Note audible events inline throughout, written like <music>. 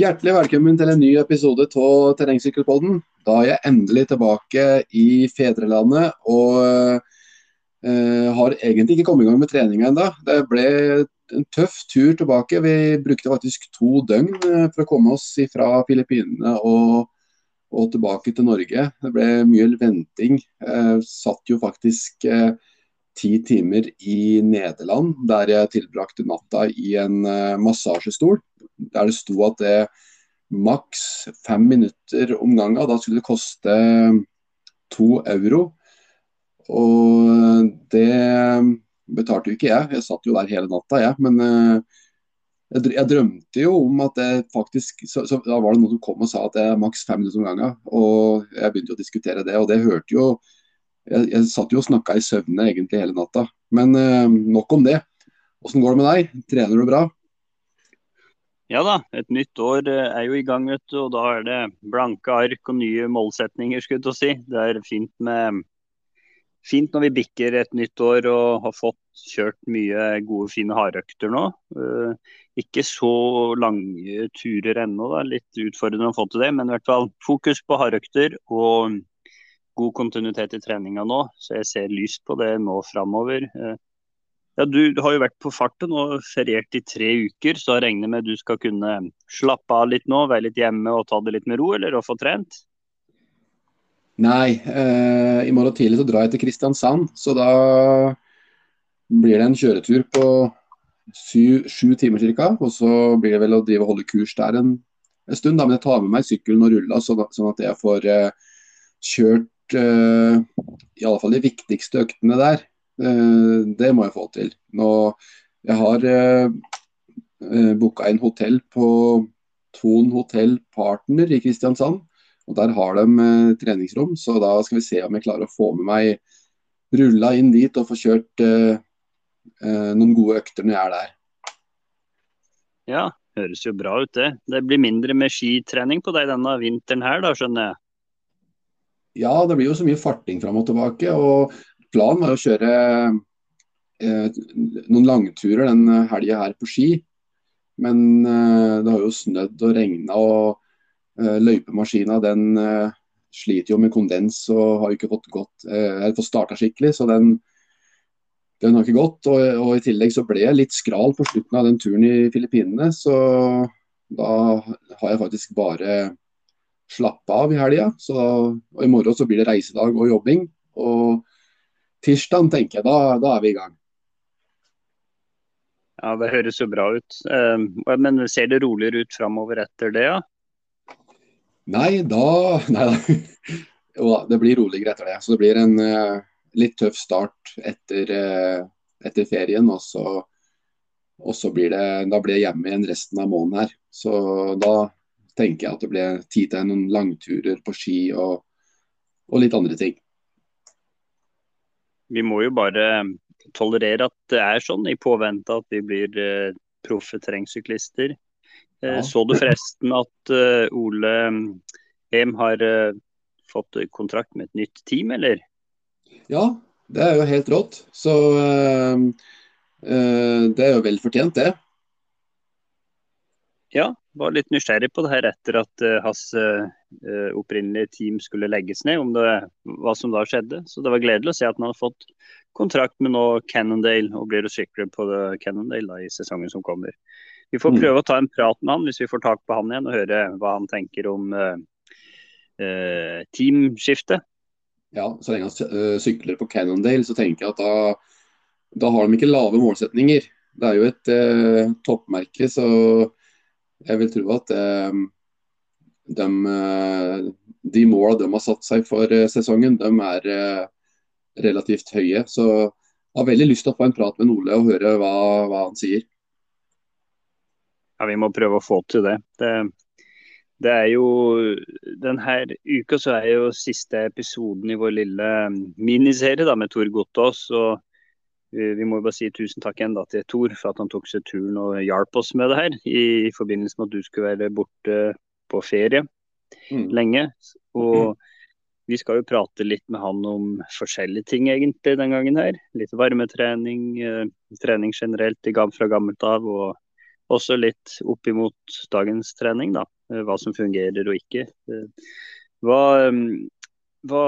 Hjertelig velkommen til en ny episode av Terrengsykkelpodden. Da er jeg endelig tilbake i fedrelandet og uh, har egentlig ikke kommet i gang med treninga ennå. Det ble en tøff tur tilbake. Vi brukte faktisk to døgn uh, for å komme oss fra Filippinene og, og, tilbake til Norge. Det ble mye venting. Uh, satt jo faktisk ti timer i Nederland, der jeg tilbrakte natta i en massasjestol der det sto at det maks fem minutter om gangen. Da skulle det koste to euro. Og det betalte jo ikke jeg. Jeg satt jo der hele natta, jeg. Men eh, jeg drømte jo om at det faktisk så, så, Da var det noen som kom og sa at det er maks fem minutter om gangen. Og jeg begynte å diskutere det, og det hørte jo Jeg, jeg satt jo og snakka i søvne egentlig hele natta. Men eh, nok om det. Åssen går det med deg? Trener du bra? Ja da, et nytt år eh, er jo i gang, vet du, og da er det blanke ark og nye målsetninger. skulle jeg si. Det er fint, med, fint når vi bikker et nytt år og har fått kjørt mye gode, fine hardøkter nå. Uh, ikke så lange turer ennå, da. litt utfordrende å få til det. Men i hvert fall fokus på hardøkter og god kontinuitet i treninga nå. Så jeg ser lyst på det nå framover. Uh, ja, du, har jo vært på farten og feriert i tre uker, så jeg regner med du skal kunne slappe av litt nå, være litt hjemme og ta det litt med ro, eller å få trent? Nei, eh, i morgen tidlig så drar jeg til Kristiansand, så da blir det en kjøretur på syv, sju timer ca. Og så blir det vel å drive og holde kurs der en, en stund. Da. Men jeg tar med meg sykkelen og rulla, sånn at jeg får eh, kjørt eh, i alle fall de viktigste øktene der. Uh, det må jeg få til. Nå, jeg har uh, eh booka inn hotell på Thon hotell Partner i Kristiansand. og Der har de uh, treningsrom, så da skal vi se om jeg klarer å få med meg rulla inn dit og få kjørt noen gode økter når jeg er der. Ja, høres jo bra ut det. Det blir mindre med skitrening på deg denne vinteren her, da skjønner jeg? Ja, det blir jo så mye farting fram og tilbake. og planen var å kjøre eh, noen langturer den helga her på ski. Men eh, det har jo snødd og regna, og eh, løypemaskina den eh, sliter jo med kondens og har jo ikke fått, gått, eh, fått starta skikkelig. Så den, den har ikke gått. Og, og, i tillegg så ble jeg litt skral på slutten av den turen i Filippinene. Så da har jeg faktisk bare slappa av i helga. I morgen så blir det reisedag og jobbing. Og tirsdag, tenker jeg. Da, da, er vi i gang. Ja, Det høres jo bra ut. Ehm, men ser det roligere ut framover etter det? ja? Nei, da <laughs> Nei da. Jo, det blir roligere etter det. Så det blir en uh, litt tøff start etter, uh, etter ferien. Og så, og så, blir det Da blir jeg hjemme igjen resten av måneden her. Så da tenker jeg at det blir tid til noen langturer på ski og, og litt andre ting vi må jo bare tolerere at det er sånn, i påvente at vi blir uh, proffe terrengsyklister. Uh, ja. Så du forresten at uh, Ole Hem har fått kontrakt med et nytt team, eller? Ja, det er jo helt rått. Så det er jo vel fortjent, det. Ja, var litt nysgjerrig på det her etter at uh, hans uh, opprinnelige team skulle legges ned, om det, hva som da skjedde. Så det var gledelig å se at han hadde fått kontrakt med nå Cannondale og blir recycler på Cannondale da, i sesongen som kommer. Vi får mm. prøve å ta en prat med han hvis vi får tak på han igjen og høre hva han tenker om uh, teamskiftet. Ja, så lenge han sykler på Cannondale, så tenker jeg at da, da har de ikke lave målsetninger. Det er jo et toppmerke, så jeg vil tro at eh, de, eh, de måla de har satt seg for eh, sesongen, de er relativt høye. Så jeg har veldig lyst til å få en prat med Ole og høre hva, hva han sier. Ja, Vi må prøve å få til det. det. Det er jo Denne uka så er jo siste episoden i vår lille miniserie da, med Tor Gottaas. og vi må jo bare si tusen takk igjen da til Tor for at han tok seg turen og hjalp oss med det her. I, forbindelse med at du skulle være borte på ferie mm. lenge. Og mm. vi skal jo prate litt med han om forskjellige ting egentlig den gangen her. Litt varmetrening, eh, trening generelt fra gammelt av. Og også litt opp imot dagens trening, da. Hva som fungerer og ikke. Hva, hva,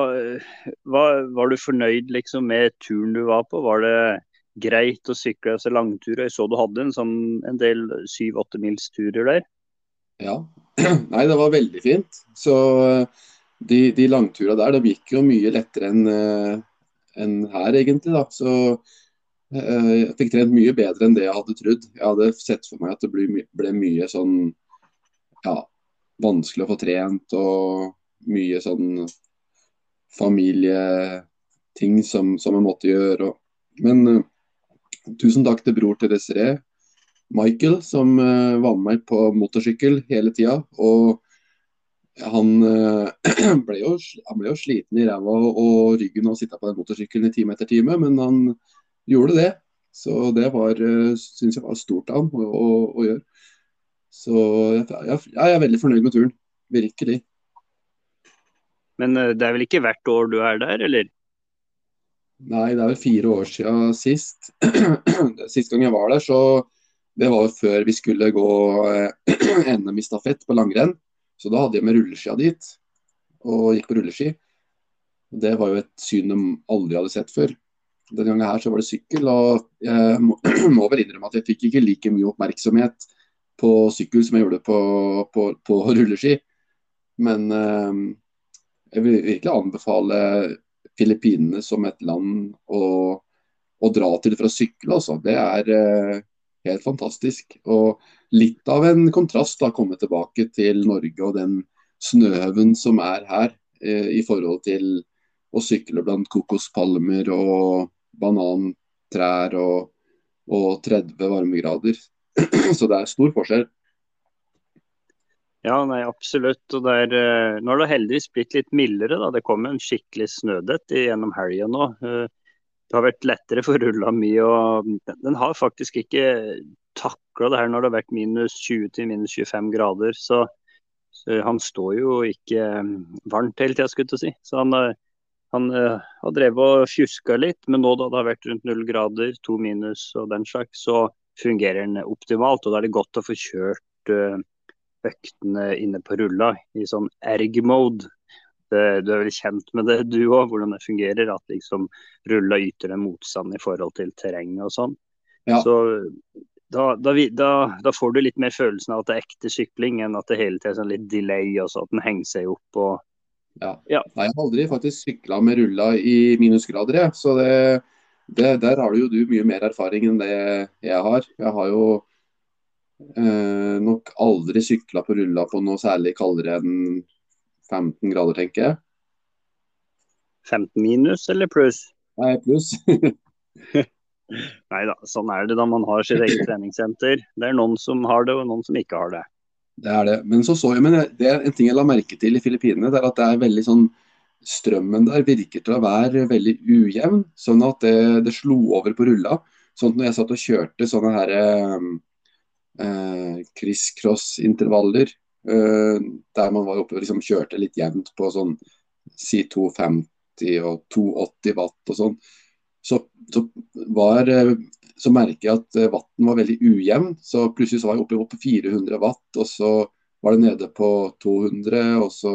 hva, var du fornøyd liksom med turen du var på? Var det greit å sykle altså langturer? Jeg så du hadde en, sånn, en del syv-åtte mils turer der. Ja, <clears throat> nei det var veldig fint. Så de, de langturene der, de gikk jo mye lettere enn en her, egentlig. da. Så eh, jeg fikk trent mye bedre enn det jeg hadde trodd. Jeg hadde sett for meg at det ble, ble mye sånn ja, vanskelig å få trent og mye sånn familieting som, som jeg måtte gjøre. Men uh, tusen takk til bror til Desiree, Michael, som uh, var med meg på motorsykkel hele tida. Og han, eh, <clears throat> ble jo, han, ble jo, sliten i ræva og ryggen av å sitte på den motorsykkelen i time etter time, men han gjorde det. Så det var, syns jeg var stort av ham å, å, å, gjøre. Så jeg, jeg, jeg, er veldig fornøyd med turen. Virkelig. Men eh, det er vel ikke hvert år du er der, eller? Nei, det er vel fire år siden sist. <clears throat> Sist gang jeg var der, så det var jo før vi skulle gå <clears throat> NM i stafett på langrenn. Så da hadde jeg med rulleskia dit, og gikk på rulleski. Det var jo et syn de aldri hadde sett før. Denne gangen her så var det sykkel, og jeg må, <clears throat> må vel innrømme at jeg fikk ikke like mye oppmerksomhet på sykkel som jeg gjorde på, på, på <laughs> rulleski. Men eh, jeg vil virkelig anbefale Filippinene som et land å, å dra til for å sykle. Altså. Det er eh, helt fantastisk. Og litt av en kontrast å komme tilbake til Norge og den snøhaugen som er her, eh, i forhold til å sykle blant kokospalmer og banantrær og, og 30 varmegrader. <clears throat> Så det er stor forskjell. Ja, nei, absolutt. Og det er, eh, nå har det heldigvis blitt litt mildere. da. Det kom en skikkelig snødett gjennom helga nå. Eh, det har vært lettere for rulla mye. og Den har faktisk ikke takla det her når det har vært minus 20 til minus 25 grader. Så, så han står jo ikke um, varmt hele tida, skulle jeg si. Så han, han har drevet og fjuska litt, men nå da det har vært rundt null grader, to minus og den slags, så fungerer den optimalt. Og da er det godt å få kjørt uh, øktene inne på rulla i sånn erg-mode. Du er vel kjent med det du òg, hvordan det fungerer. At liksom rulla yter en motstand i forhold til terrenget og sånn. Ja. Så da, da, da, da, får du litt mer følelsen av at det er ekte sykling, enn at det hele tiden er sånn litt delay, og sånn, at den henger seg opp. og ja. ja. Nei, jeg har aldri faktisk sykla med rulla i minusgrader, jeg. Så det, det, der har du jo du mye mer erfaring enn det jeg har. Jeg har jo nok aldri sykla på rulla på noe særlig kaldere enn 15 grader, tenker jeg. 15 minus eller pluss? Nei, pluss. <laughs> Nei da, sånn er det da man har sitt eget treningssenter. Det er noen som har det, og noen som ikke har det. Det er det. Men så så jeg, men det er en ting jeg la merke til i Filippinene, det er at det er veldig sånn Strømmen der virker til å være veldig ujevn, sånn at det, det slo over på rulla. Sånn at når jeg satt og kjørte sånne her eh, eh criss-cross-intervaller, Eh, der man var oppe og liksom kjørte litt jevnt på sånn si 250 og 280 watt og sånn, så, så, var, uh, så merker jeg at vatten watten var veldig ujevn. Så plutselig så var jeg oppe, oppe på 400 watt, og så var det nede på 200, og så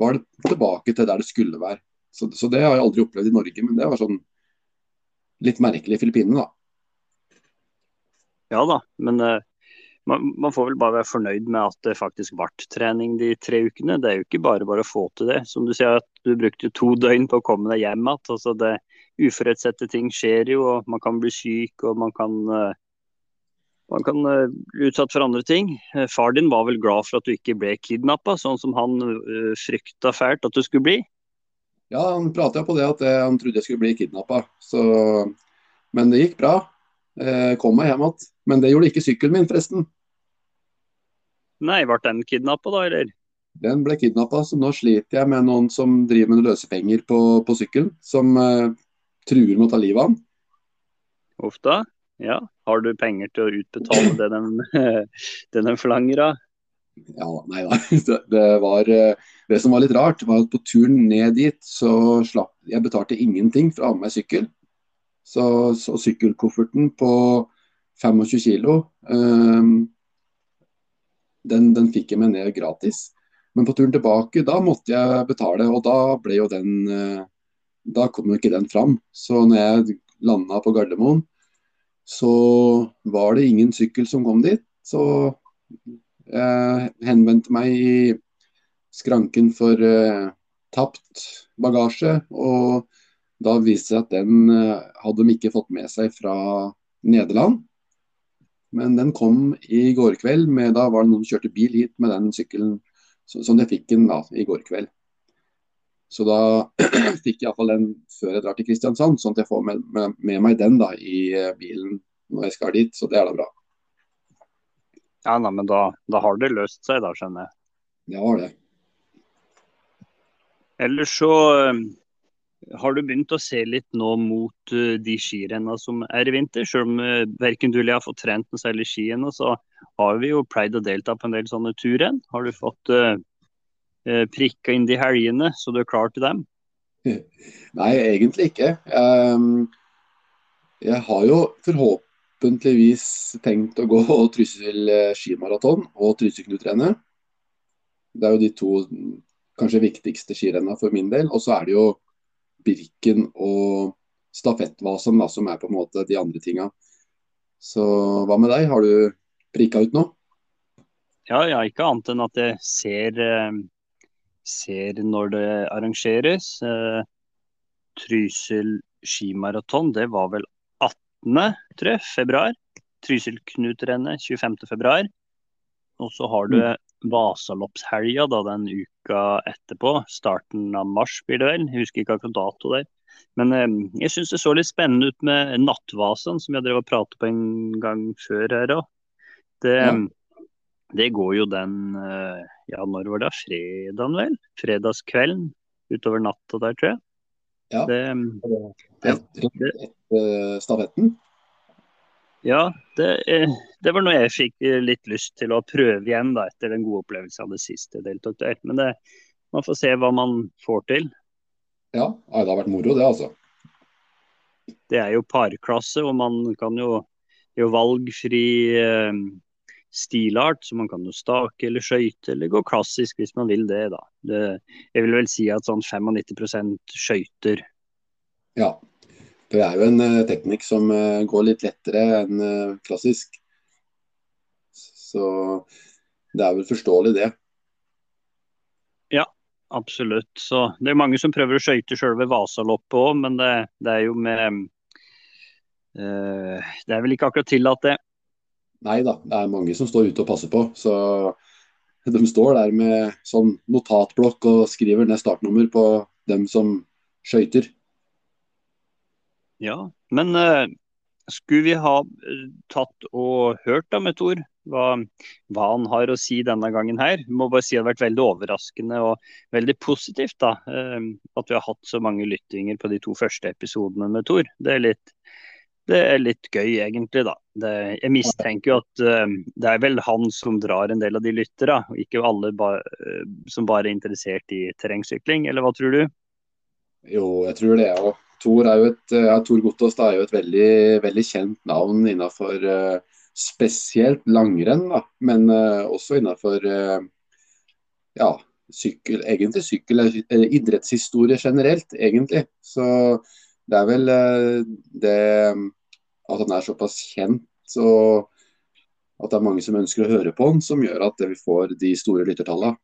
var det tilbake til der det skulle være. Så, så det har jeg aldri opplevd i Norge, men det var sånn litt merkelig i Filippinene, da. Ja da, men uh, man, man, får vel bare være fornøyd med at det faktisk ble trening de tre ukene. Det er jo ikke bare bare å få til det. Som du sier, at du brukte to <laughs> døgn på å komme deg hjem igjen. Altså det Uforutsette ting skjer jo, og man kan bli syk og man kan, uh, man kan uh, bli utsatt for andre ting. Uh, far din var vel glad for at du ikke ble kidnappa, sånn som han frykta fælt at du skulle bli? Ja, han prata på det at han trodde jeg skulle bli kidnappa. Men det gikk bra. Jeg kom meg hjem igjen. Men det gjorde ikke sykkelen min, forresten. Nei, ble den kidnappa da, eller? Den ble kidnappa, så nå sliter jeg med noen som driver med løsepenger på, på sykkelen. Som uh, truer med å ta livet av han. Uff da. Ja. Har du penger til å utbetale det den, <laughs> det den forlanger av? Ja, nei da. <laughs> Det, var, eh, det som var litt rart, var at på turen ned dit, så slapp jeg betalte ingenting for å ha med meg sykkel. Så, så sykkelkofferten på 25 kilo. Um, den, den, fikk jeg meg ned gratis. Men på turen tilbake, da måtte jeg betale, og da ble jo den uh, Da kom jo ikke den fram. Så når jeg landa på Gardermoen, så var det ingen sykkel som kom dit. Så jeg henvendte meg i skranken for uh, tapt bagasje. Og da viste det seg at den uh, hadde de ikke fått med seg fra Nederland. Men den kom i går kveld. Med, da var det noen som kjørte bil hit med den sykkelen som jeg fikk den da, i går kveld. Så da <clears throat> fikk jeg iallfall den før jeg drar til Kristiansand, sånn at jeg får med, med, med, meg den da i eh, bilen når jeg skal dit. Så det er da bra. Ja, nei, men da, da, har det løst seg, da, skjønner jeg. Det har det. Ellers så eh, har du begynt å se litt nå mot uh, de skirenna som er i vinter? Selv om uh, verken du eller jeg har fått trent noe særlig ski ennå, så har vi jo pleid å delta på en del sånne turrenn. Har du fått uh, prikka inn de helgene, så du er klar til dem? <laughs> Nei, egentlig ikke. Um, jeg har jo forhåpentligvis tenkt å gå Trysil skimaraton og Trysil knutrennet. Det er jo de to kanskje viktigste skirennene for min del. Og så er det jo Birken og stafettvasen, da, som er på en måte de andre tinga. Så hva med deg, har du prika ut nå? Ja, ja, ikke annet enn at jeg ser, eh, ser når det arrangeres. Eh, Trysil skimaraton, det var vel 18. Tror jeg, februar. Trysil-Knutrennet 25. februar. Og så har du mm. Vasaloppshelga da den uka etterpå. Starten av mars blir det vel. Jeg husker ikke akkurat dato der. Men eh, jeg syns det så litt spennende ut med Nattvasen, som jeg drev og pratet på en gang før her òg. Det, ja. det, går jo den eh, Ja, når var det? Fredagen, vel? Fredagskvelden utover natta der, tror jeg. Ja. Det, det, det, det, det, stafetten? Ja, det, eh, det, var noe jeg fikk eh, litt lyst til å prøve igjen da, etter den gode opplevelsen av det siste deltok der. Men det, man får se hva man får til. Ja, det har vært moro det, altså. Det er jo parklasse, og man kan jo Det er jo valgfri eh, stilart, så man kan jo stake eller skøyte eller gå klassisk hvis man vil det, da. Det, jeg vil vel si at sånn 95% skøyter. Ja, det er jo en uh, teknikk som uh, går litt lettere enn uh, klassisk. Så det er vel forståelig, det. Ja, absolutt. Så det er mange som prøver å skøyte selve Vasaloppet òg, men det, det, er jo med Det er vel ikke akkurat tillatt, det. Nei da, det er mange som står ute og passer på. Så de står der med sånn notatblokk og skriver ned startnummer på dem som skøyter. Ja, men uh, skulle vi ha uh, tatt og hørt da med Tor hva, hva, han har å si denne gangen her? Må bare si Det har vært veldig overraskende og veldig positivt da, uh, at vi har hatt så mange lyttinger på de to første episodene med Tor. Det er litt, det er litt gøy, egentlig. da. Det, jeg mistenker jo at det er vel han som drar en del av de lyttere, og ikke alle ba, som bare er interessert i terrengsykling, eller hva tror du? Jo, jeg tror det òg. Tor, er jo et, eh, ja, Tor Gottaas er jo et veldig, veldig kjent navn innenfor uh, spesielt langrenn, da, men uh, også innenfor uh, ja, sykkel, egentlig sykkel, idrettshistorie generelt, egentlig. Så det er vel det at han er såpass kjent og at det er mange som ønsker å høre på han, som gjør at vi får de store lyttertallene.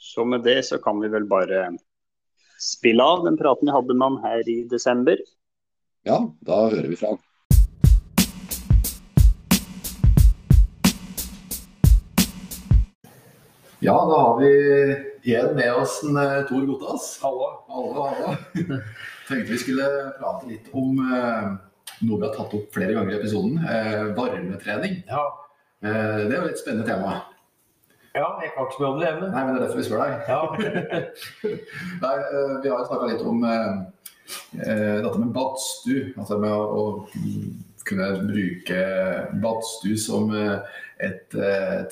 Så med det så kan vi vel bare spille av den praten vi hadde med han her i desember. Ja, da hører vi fra han. Ja, da har vi igjen med oss en uh, Tor Gotas. Hallo. Hallo, hallo. <laughs> Tenkte vi skulle prate litt om uh, noe vi har tatt opp flere ganger i episoden. Uh, varmetrening. Ja. det er jo et spennende tema. Ja, jeg kan ikke så mye om det hjemme. Nei, men det er derfor vi spør deg. Ja. <laughs> Nei, uh, vi har jo snakka litt om eh, dette med badstue. Altså med å, å kunne bruke badstue som et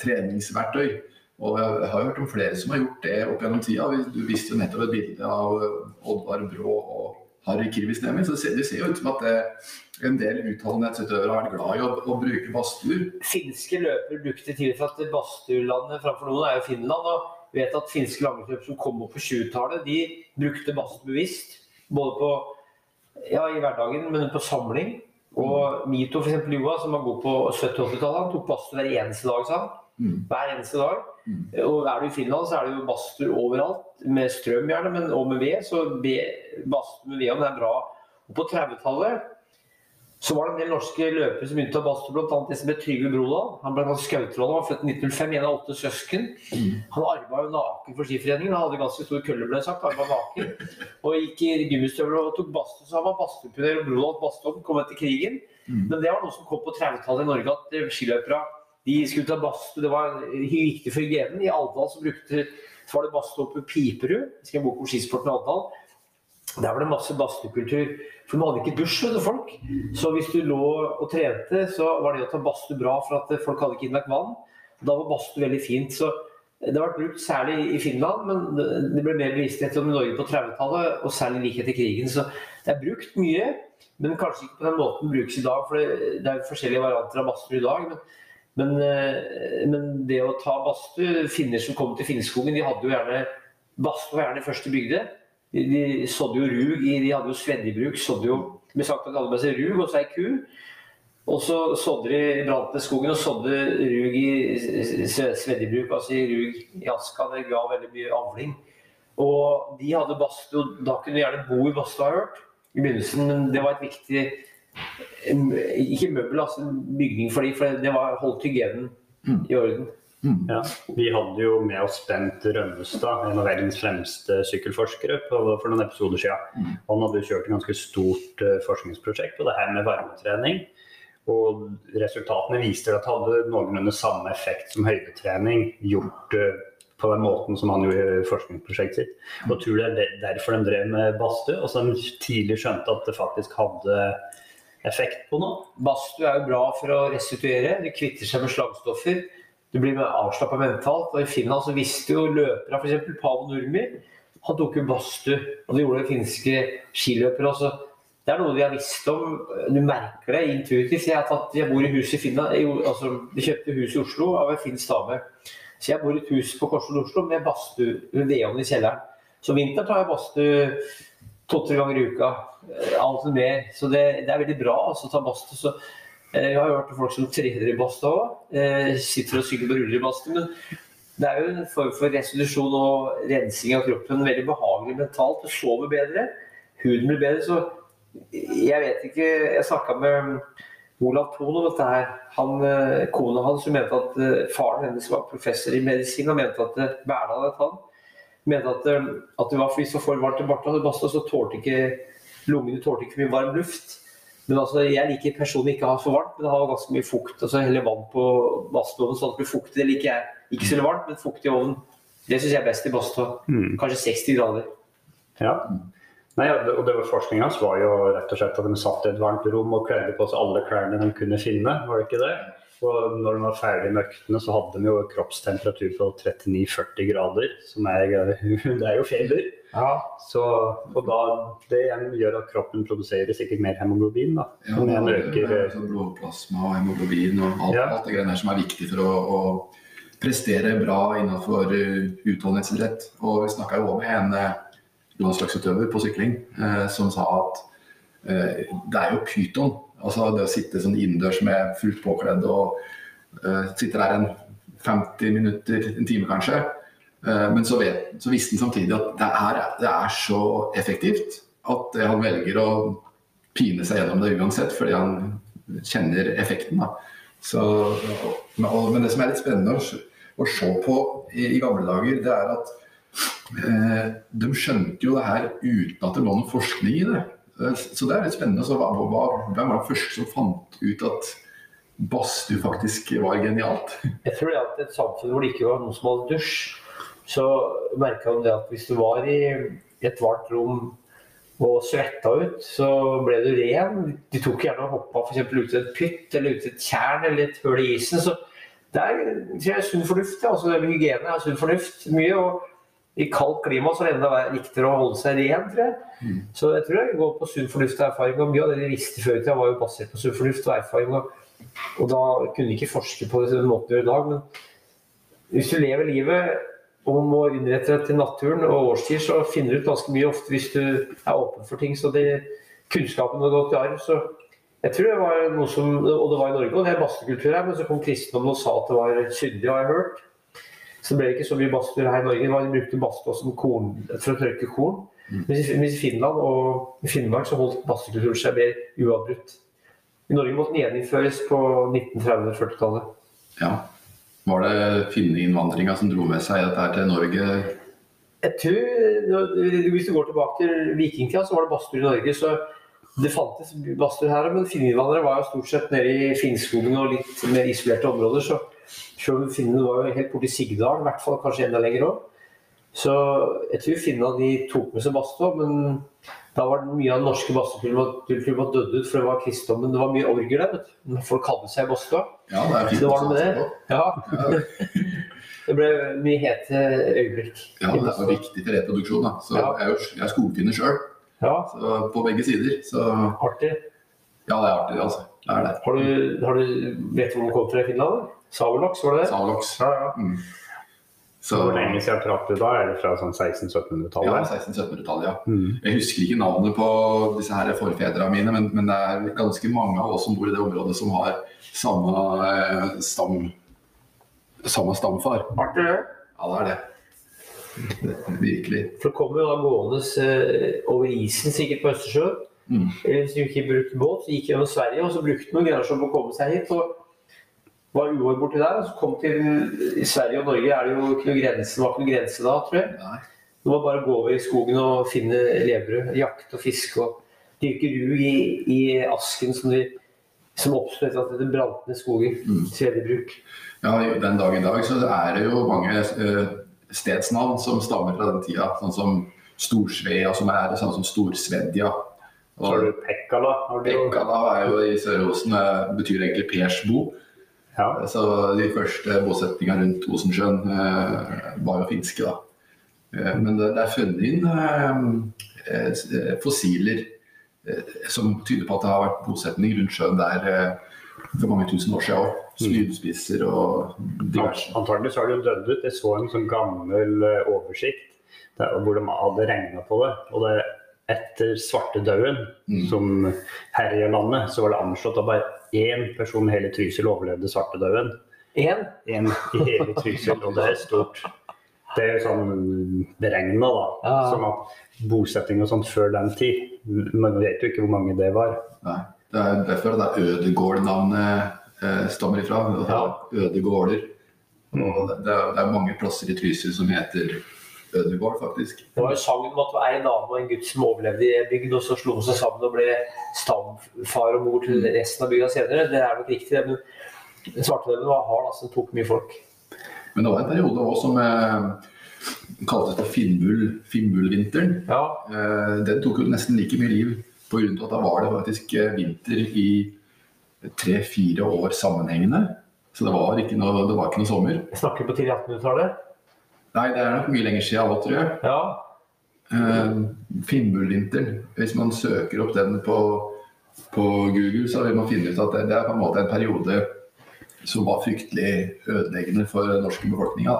treningsverktøy. Og jeg har hørt om flere som har gjort det opp gjennom tida. Du viste jo nettopp et bilde av Oddvar Brå og Harry Kirvisnemi. Så det ser, det ser jo ut som at det, en del utholdenhetsutøvere har vært glad i å, å bruke badstuer. Finske løpere brukte tidligere at badstuelandet framfor noen er jo Finland. og vet at finske langrennsløpere som kom opp på 20-tallet, de brukte badstue bevisst. Både på, ja, i hverdagen, men på samling. Og Mito, f.eks. Joa, som var god på 70-80-tallet, han tok badstue hver eneste dag, sa han. Mm. Hver eneste dag. Mm. Og er du i Finland, så er det jo badstuer overalt. Med strøm gjerne, men og med ved. Så badstue med ved det er bra. Og på 30-tallet så var det en del norske løpere som begynte å badstue, bl.a. en som het Trygve Brodal. Han ble han var født i 1905, en av åtte søsken. Han arva jo naken for Skiforeningen, han hadde ganske stor kølle, ble det sagt. Arva naken. Og gikk i gummistøvler og tok badstue, så han var badstuepioner. Og Brodal badstue kom etter krigen. Mm. Men det var noe som kom på 30-tallet i Norge, at skiløpere de skulle ta badstue. Det var viktig for hygienen. I Alvdal så brukte så var det badstue oppe i Piperud. Jeg skrev bok om skisporten i Alvdal. Der var det masse badstuekultur. For de hadde ikke dusj, du, folk. Så hvis du lå og trente, så var det å ta badstue bra, for at folk hadde ikke innlagt vann. Da var badstue veldig fint. Så det har vært brukt særlig i Finland, men det- ble mer bevissthet om Norge på 30-tallet, og særlig like etter krigen. Så det er brukt mye, men kanskje ikke på den måten det brukes i dag. For det er jo forskjellige varianter av badstue i dag. Men, men, eh, men det å ta badstue Finner som kom til Finnskogen, de hadde jo gjerne Badstue var gjerne først de bygde. De, de sådde jo rug i De hadde jo svedjebruk. Sådde jo ble sagt at de hadde med seg rug og så ei ku. Og så sådde de brant ned skogen og sådde rug i svedjebruk, altså i rug i aska. Det ga veldig mye avling. Og de hadde badstue, da kunne de gjerne bo i badstua, har jeg hørt. I begynnelsen, men det var et viktig Ikke møbel, altså bygning for dem, for det var holdt hygienen i orden. Ja, vi hadde jo med oss Bent Rønnestad, en av verdens fremste sykkelforskere, på, for noen episoder siden. Han hadde kjørt et ganske stort eh, forskningsprosjekt på det her med varmetrening. Og resultatene viste at det hadde noenlunde samme effekt som høydetrening, gjort eh, på den måten som han gjorde i forskningsprosjektet sitt. Og tror det er derfor de drev med badstue, og så de tidlig skjønte at det faktisk hadde effekt på noe. Badstue er jo bra for å restituere. Det kvitter seg med slagstoffer. Du blir avslappa mentalt. Og I Finland så visste jo løpere, f.eks. Paavo Nurmi, han tok jo badstue. Og det gjorde finske skiløpere også. Det er noe de har visst om. Du merker det intuitivt. Jeg, har tatt, jeg bor i hus i Finland. Jeg, altså, de kjøpte hus i Oslo av en finsk dame. Så jeg bor i et hus på Korsvoll Oslo med badstue ved vedovn i kjelleren. Så vinteren tar jeg badstue to-tre ganger i uka. Alt Alltid mer. Så det, det er veldig bra altså, å ta badstue. Så eh, jeg har hørt folk som trener i badstue òg. Eh, sitter og sykler og ruller i badstue. Men det er jo en form for restitusjon og rensing av kroppen. Veldig behagelig mentalt. Du sover bedre. Huden blir bedre. Så jeg vet ikke Jeg snakka med Olav Thon om dette her. Han, eh, kona hans mente at eh, faren hennes var professor i medisin og mente at eh, Berdal het han. Mente at, eh, at det var fordi så for varmt i badstue, så tålte ikke lungene tålte ikke mye varm luft. Men altså, Jeg liker personlig ikke å ha for varmt, men ha ganske mye fukt. altså Heller vann på badstueovnen sånn at det blir fuktig. Det liker jeg. Ikke så varmt, men fuktig i ovnen. Det syns jeg er best i badstua. Kanskje 60 grader. Ja. Nei, og det var Forskninga var jo rett og slett at de satt i et varmt rom og kledde på seg alle klærne de kunne finne. var det ikke det? Og når de var ferdig med øktene, så hadde de jo kroppstemperatur på 39-40 grader. Som er, <laughs> det er jo feber. Så, og da, det igjen gjør at kroppen produserer sikkert mer hemoglobin. da, Ja, Som det er øker det er sånn blodplasma og hemoglobin og alt, Ja. alt det greiene der som er viktig for å, å prestere bra innenfor uh, utholdenhetsidrett. Og vi snakka jo også med en eh, landslagsutøver på sykling eh, som sa at eh, det er jo pyton. Altså det å sitte sånn innendørs med fullt påkledd og uh, sitte der en 50 minutter, en time kanskje. Uh, men så, vet, så visste han samtidig at det er, det er så effektivt at han velger å pine seg gjennom det uansett, fordi han kjenner effekten. Så, men, det som er litt spennende å, å se på i, i gamle dager, det er at uh, de skjønte jo det her uten at det lå noe forskning i det. Eh, Så det er litt spennende. Så hva, hva, hvem var den første som fant ut at badstue faktisk var genialt? <laughs> Jeg tror det at et samfunn hvor det ikke var noen som hadde dusj, så merka de det at hvis du var i et varmt rom og svetta ut, så ble du ren. De tok gjerne og hoppa f.eks. ut i et pytt eller ut i et tjern eller et hull i isen. Så det er, sunn fornuft. Altså, hygiene er sunn fornuft mye. og i kaldt klima så er det enda viktigere å holde seg ren, tror jeg. Mm. Så jeg tror jeg går på sunn fornuft og erfaring. Og mye av det de visste før i tida, var jo basert på sunn fornuft og erfaring. Og, og da kunne de ikke forske på det den måten de gjør i dag. Men hvis du lever livet og må innrette deg til naturen og årstider, så finner du ut ganske mye ofte hvis du er åpen for ting. Så det, kunnskapen har gått i arv. Så jeg tror det var noe som Og det var i Norge, og det er massekultur her, men så kom kristendommen og sa at det var syndig, har jeg hørt. Så det ble ikke så mye badstuer her i Norge. Man brukte badstua for å tørke korn. Mm. mens i Finland og Finnmark så holdt badstuekulturen seg mer uavbrutt. I Norge måtte den gjeninnføres på 1930-40-tallet. Ja. Var det finneinnvandringa som dro med seg dette her til Norge? Jeg tror, Hvis du går tilbake til vikingtida, så var det badstuer i Norge. så Det fantes badstuer her, men finneinnvandrere var jo stort sett nede i Finnskogen og litt mer isolerte områder. Så selv om finnene var jo helt borti Sigdalen, i hvert fall kanskje enda lenger òg. Så jeg tror finnene de tok med seg badstua, men da var det mye av den norske badstuekulturen dødd ut, for det var kristendommen. Det var mye orgel der, vet du. Folk hadde seg badstua. Ja, det er fint. Det var noe med det. Ja. <laughs> Det ble mye hete øyeblikk. Ja, det er viktig til reproduksjon. Da. Så Ja. jeg er er skogfinner sjøl, Ja, på begge sider. Så artig. ja, det er artig, altså. Det er det. Har du, har du vet du hvor du kom fra i Finland? eller? Savelox, var det det? Savlox. Ja, ja. Mm. Så Hvor lenge siden traff du da? Er det fra sånn ja, 1600-1700-tallet? Ja, 1600-1700-tallet, ja. Mm. Jeg husker ikke navnet på disse her forfedrene mine, men, men det er ganske mange av oss som bor i det området som har samme eh, stam, samme stamfar. Artig, det. Ja, det er det. Virkelig. For det kommer jo da gående eh, over isen sikkert på Østersjøen. Mm. Eller hvis du ikke brukte båt, så gikk gjennom Sverige, og så brukte man generasjoner på å komme seg hit. og var uår borti der, og så kom til I Sverige og Norge er det jo ikke noe grense, det var ikke noe grense da, tror jeg. Nei. Det var bare å gå over i skogen og finne levebrød, jakte og fiske og dyrke rug i, i asken som, de, som oppsto etter at det brant ned skoger. Mm. Tredjebruk. Ja, den dag i dag så er det jo mange eh, stedsnavn som stammer fra den tida. Sånn som Storsvea, som er det sånn som Storsvedja. Så har Og du Pekkala. Bekkala er jo i Sør-Osen, eh, betyr egentlig Persbo. Ja. Så de første bosettingene rundt Osensjøen eh, var jo finske, da. Eh, men det, er funnet inn eh, fossiler eh, som tyder på at det har vært bosetning rundt sjøen der for mange tusen år siden òg. Spydspisser og diverse. Antagelig så har det jo dødd ut. Jeg så en sånn gammel oversikt der, hvor de hadde regna på det. Og det etter svartedauden, Mm. som herja landet, så var det anslått at bare én person i hele Trysil overlevde svartedauden. Én. Én i hele Trysil, og det er stort. Det er sånn beregna, da. Ja. Som at bosetting og sånt før den tid. Man vet jo ikke hvor mange det var. Nei, det er derfor det er Ødegård-navnet eh, stammer ifra. Ja. er Ødegårder. Og det, det er, det er mange plasser i Trysil som heter Ødegård, faktisk. Det var jo sangen om at det var en dame og en gutt som overlevde i bygd, og så slo de seg sammen og ble stamfar og mor til resten av bygda senere. Det er nok riktig. Men svartedauden var hard, altså. Den tok mye folk. Men det var en periode også som eh, kaltes for Finnbull, Finnbullvinteren. Ja, Eh, den tok jo nesten like mye liv på grunn av at da var det faktisk eh, vinter i tre-fire år sammenhengende. Så det var noe, det var ikke noe sommer. jeg snakker på tidlig 1800-tallet. Nei, det er nok mye lenger siden òg, tror jeg. Ja. Uh, Finnbullvinteren. Hvis man søker opp den på, på Google, så vil man finne ut at det, det er på en måte en periode som var fryktelig ødeleggende for den norske befolkninga.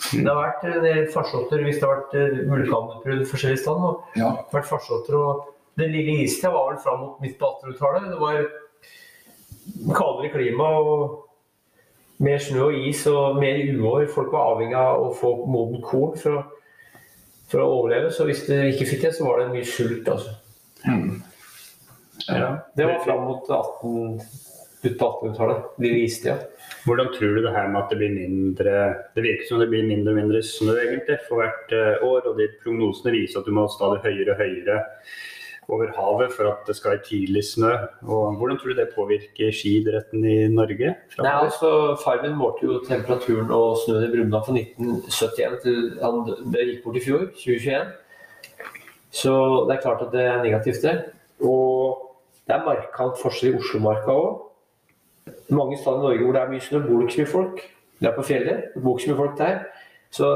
Det har vært en del farsotter hvis det har vært eh, vulkanutbrudd forskjellige steder. og Ja, Det har vært farsotter, og Den lille istida var vel fram mot midt på 1800-tallet. Det var kaldere klima og mer snø og is og mer uår. Folk var avhengig av å få moden korn for å, for å overleve. Så hvis de ikke fikk det, så var det mye sult. altså. Mm. Ja. Det var fram mot 18, ut på 1800-tallet. Lille istida. Hvordan tror du det her med at det blir mindre Det virker som det blir mindre og mindre snø egentlig for hvert eh, år, og de prognosene viser at du må ha stadig høyere og høyere over havet for at det skal være tidlig snø. Og hvordan tror du det påvirker skiidretten i Norge? Nei, altså, Farmen målte jo temperaturen og snøen i Brumunddal fra 1971 til han gikk bort i fjor, 2021. Så det er klart at det er negativt, det. Og det er markant forskjell i Oslomarka òg. Mange steder i Norge hvor det er mye snø, bor det ikke så mye folk. Det er på fjellet, det bor ikke så mye folk der. Så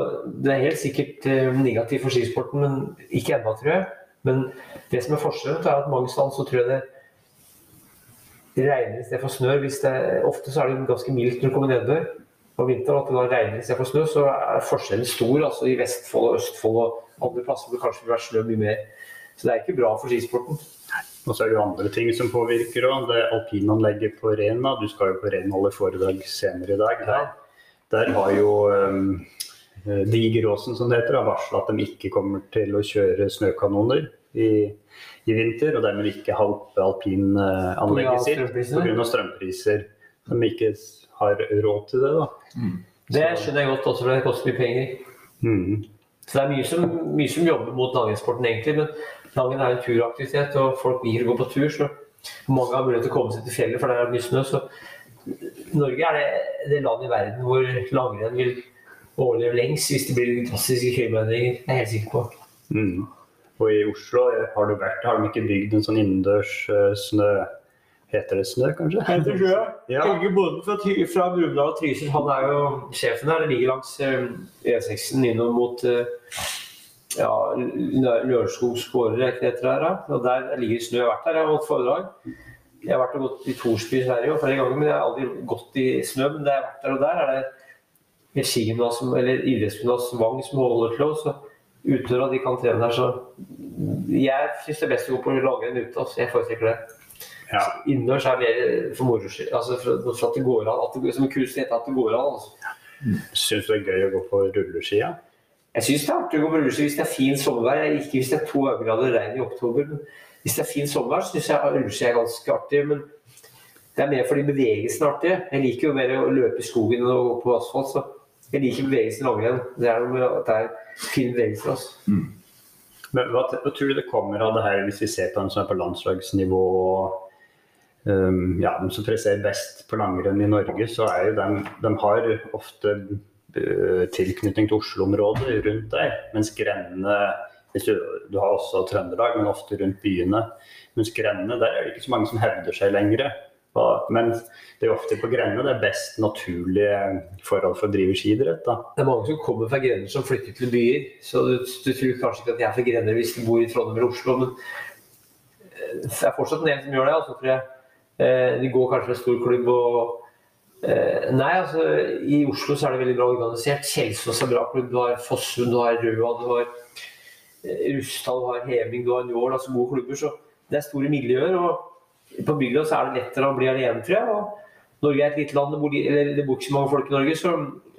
det er helt sikkert eh, negativt for skisporten, men ikke ennå, tror jeg. Men det som er forskjellen, er at mange steder så tror jeg det regner i stedet for snø. Hvis det, ofte så er det ganske mildt når det kommer nedbør på vinteren. At det da regner for snø, så er forskjellen stor. altså I Vestfold og Østfold og andre plasser hvor det kanskje vil være snø mye mer. Så det er ikke bra for skisporten. Og så er det jo andre ting som påvirker òg. Det alpinanlegget på Rena. Du skal jo på renholdet foredrag senere i dag. Der, der har jo um, Digeråsen, som det heter, har varsla at de ikke kommer til å kjøre snøkanoner i, i vinter. Og dermed ikke halpe alpinanlegget sitt pga. strømpriser. Som ikke har råd til det. da. Mm. Det skjønner jeg godt også, for det koster mye penger. Mm. Så det er mye som, mye som jobber mot langrennssporten, egentlig. Men langrenn er en turaktivitet, og folk liker å gå på tur. Så mange har mulighet til å komme seg til fjellet, for der er det mye snø. Så Norge er det, det landet i verden hvor langrenn vil overleve lengst hvis det blir drastiske klimaendringer. Det er jeg helt sikker på. Mm. Og i Oslo har du vært, har de ikke bygd en sånn innendørs uh, snø Heter det snø, kanskje? Heter sjø. Ja. Helge Bonden fra, fra Brumunddal og Trysil, han er jo sjefen her. Det ligger langs E6-en innover mot ja, Lørenskog skårer, heter det her. Og der ligger snø. Jeg har vært der, jeg har holdt foredrag. Jeg har vært og gått i Torsby i Sverige flere ganger, men jeg har aldri gått i snø. Men det jeg har vært der og der, er det et skigymnas eller idrettsgymnas Vang som holder til. Så at de kan trene der, så jeg syns det er best å gå på langrenn ute. Altså. Jeg foretrekker det. Ja. Innendørs er mer for moro skyld. Altså for, for, at det går an. Som en heter at det går an. Altså. Syns du det er gøy å gå på rulleskia? Jeg syns det er artig å gå på rulleski hvis det er fint sommervær. Ikke hvis det er to grader regn i oktober. Men hvis det er fint sommervær, syns jeg rulleski er ganske artig. Men det er mer fordi bevegelsen er artig. Jeg liker jo mer å løpe i skogen enn å gå på asfalt. Så jeg liker bevegelsen i langrenn. Det er noe med at det er fin bevegelse. Altså. Mm. Men hva, hva, tror du det kommer av det her, hvis vi ser på dem som er på landslagsnivå? og um, ja, de som presterer best på langrenn i Norge, så er jo de, de har ofte uh, tilknytning til Oslo-området rundt der. Mens grendene du, du, har også Trøndelag, men ofte rundt byene. Mens grendene, der er det ikke så mange som hevder seg lenger. Men det er ofte på grenda det er best naturlige forhold for å drive skiidrett. Det er mange som kommer fra grender som flytter til byer. Så du, du tror kanskje ikke at de er fra grender hvis de bor i Trondheim eller Oslo, men eh, det er fortsatt en del som gjør det. altså, for jeg. Eh, de går kanskje med stor klubb og eh, Nei, altså i Oslo så er det veldig bra organisert. Kjelsås er bra klubb. Du har Fossum, du har Røa, du har Rustad, du har Heming, du har Njål. Altså gode klubber. Så det er store miljøer. og På bygda så er det lettere å bli alene, tror jeg. og Norge er et lite land, det bor, det bor ikke så mange folk i Norge, så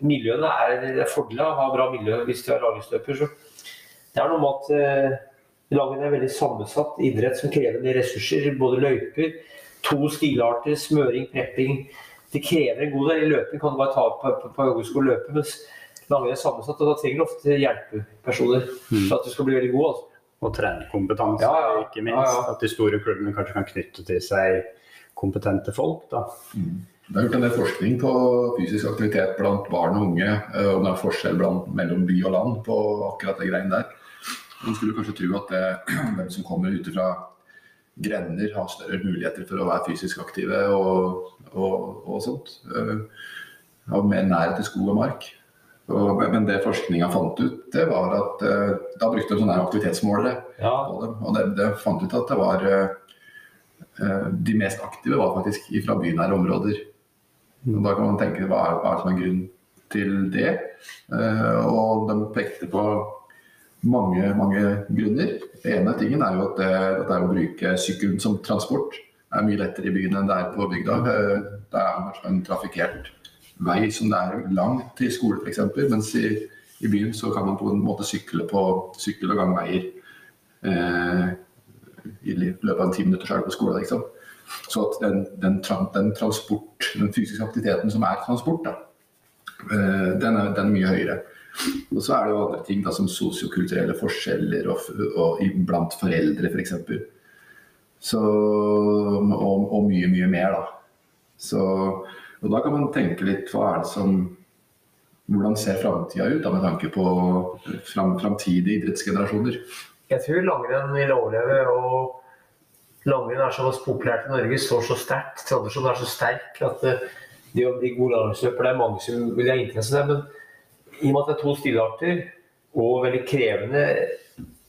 miljøene er, er fordeler å ha bra miljø hvis du er langrennssløper. det er noe med at eh, langrenn er veldig sammensatt idrett som krever mye ressurser. Både løyper, to stilarter, smøring, prepping. Det krever en god del. I løping kan du bare ta på, på, på joggesko og løpe, mens langrenn er sammensatt. og Da trenger du ofte hjelpepersoner mm. for at du skal bli veldig god. Altså. Og trenerkompetanse, ja, ja. ikke minst. Ja, at de store klubbene kanskje kan knytte til seg kompetente folk. da. Mm. Det er gjort en del forskning på fysisk aktivitet blant barn og unge, eh, om det er forskjell blant, mellom by og land på akkurat det greiene der. Man skulle kanskje tro at det, <clears throat> hvem som kommer ut fra grender har større muligheter for å være fysisk aktive og, og, og sånt. Har eh, mer nærhet til skog og mark. Og, men det forskninga fant ut, det var at uh, da brukte de sånne aktivitetsmålere ja. dem. Og det, det, fant ut at det var uh, De mest aktive var faktisk fra bynære områder. Og da kan man tenke hva er, hva er som er grunnen til det? Og de pekte på mange, mange grunner. Den ene tingen er jo at det, at det å bruke sykkelen som transport er mye lettere i byen enn det er på bygda. Eh, det er en trafikkert vei som det er langt til skole f.eks. Mens i, i, byen så kan man på en måte sykle på sykkel- og gangveier. Eh, I løpet av en ti minutter så er du på skole. Liksom. Så at den, den, den, transport, den fysiske aktiviteten som er transport, da, eh, den, er, den er mye høyere. Og så er det jo andre ting da, som sosiokulturelle forskjeller og, og blant foreldre f.eks. For og, og, mye, mye mer, da. Så, og da kan man tenke litt hva er det som Hvordan ser framtida ut da, med tanke på fram, framtidige idrettsgenerasjoner? Jeg tror langrenn vil overleve. og Langrenn er så populært i Norge, står så sterkt. Tradisjonen er så sterk at det å bli god det er mange som vil ha interesse av. det. men i og med at det er to stilarter og veldig krevende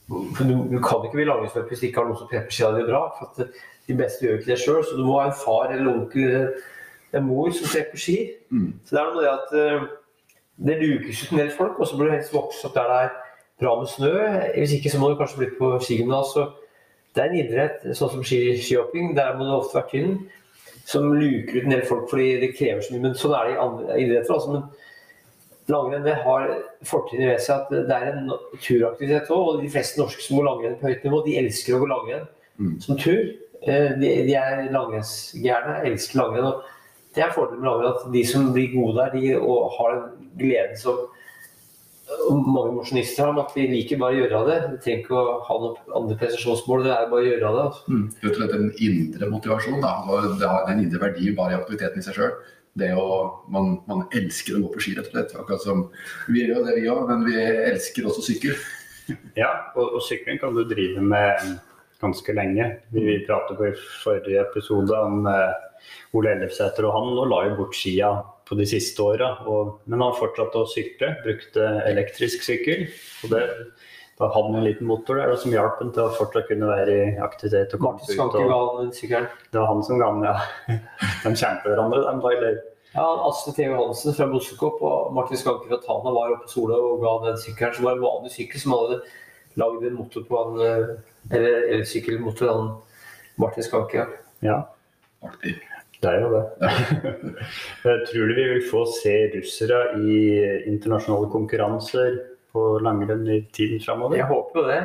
for du, du kan ikke bli langrennsløper hvis du ikke har noen som prepper sida di bra. for De beste gjør ikke det sjøl, så du må ha en far eller onkel eller er mor som prepper ski. Mm. Så det er noe med det at uh, det lukes ut en del folk, og så burde du helst vokse opp der det er bra med snø. Hvis ikke så må du kanskje bli på skigymnas. Det er en idrett, sånn som skihopping, der må du ofte være tynn, som luker ut en del folk fordi det krever så mye. Men sånn er det i andre idretter. Altså. Men langrenn det har fortrinnet ved seg at det er en turaktivitet òg. Og de fleste norske som går langrenn på høyt nivå, de elsker å gå langrenn Mm. som tur. Eh, De, de er langrennsgærne, elsker langrenn. Det er fordelen med langrenn at de som blir gode der, de og har den gleden som mange mosjonister har, at de liker bare å gjøre det. Vi trenger ikke å ha noen andre prestasjonsmål, det er bare å gjøre det. Altså. Mm. Rett og slett en indre motivasjon. Da. og Det har en indre verdi bare i aktiviteten i seg sjøl. Det å, man, man elsker å gå på ski, rett og slett. Akkurat som vi gjør det, vi òg, men vi elsker også sykkel. <laughs> Ja, og, og sykling kan du drive med ganske lenge. Vi, vi pratet på i forrige episode om eh, Ole Ellefsæter, og han la jo bort skia på de siste åra. Men han fortsatte å sykle, brukte elektrisk sykkel. og det da hadde han en liten motor der som hjalp ham til å fortsatt kunne være i aktivitet. og komme Martin ut. Og det var han som ga den, ja. <laughs> De kjente hverandre, de. Eller Ja, Asle Theo Hansen fra Bossekopp og Martin Skanke fra Tana var oppe på Sola og ga den sykkelen, som var en vanlig sykkel som hadde lagd en motor på han eh, Eller elsykkelmotor, han Martin Skanke. ja. Ja, Artig. det er jo det. Jeg <laughs> tror du vi vil få se russere i internasjonale konkurranser på langrenn i tiden framover? Jeg håper jo det.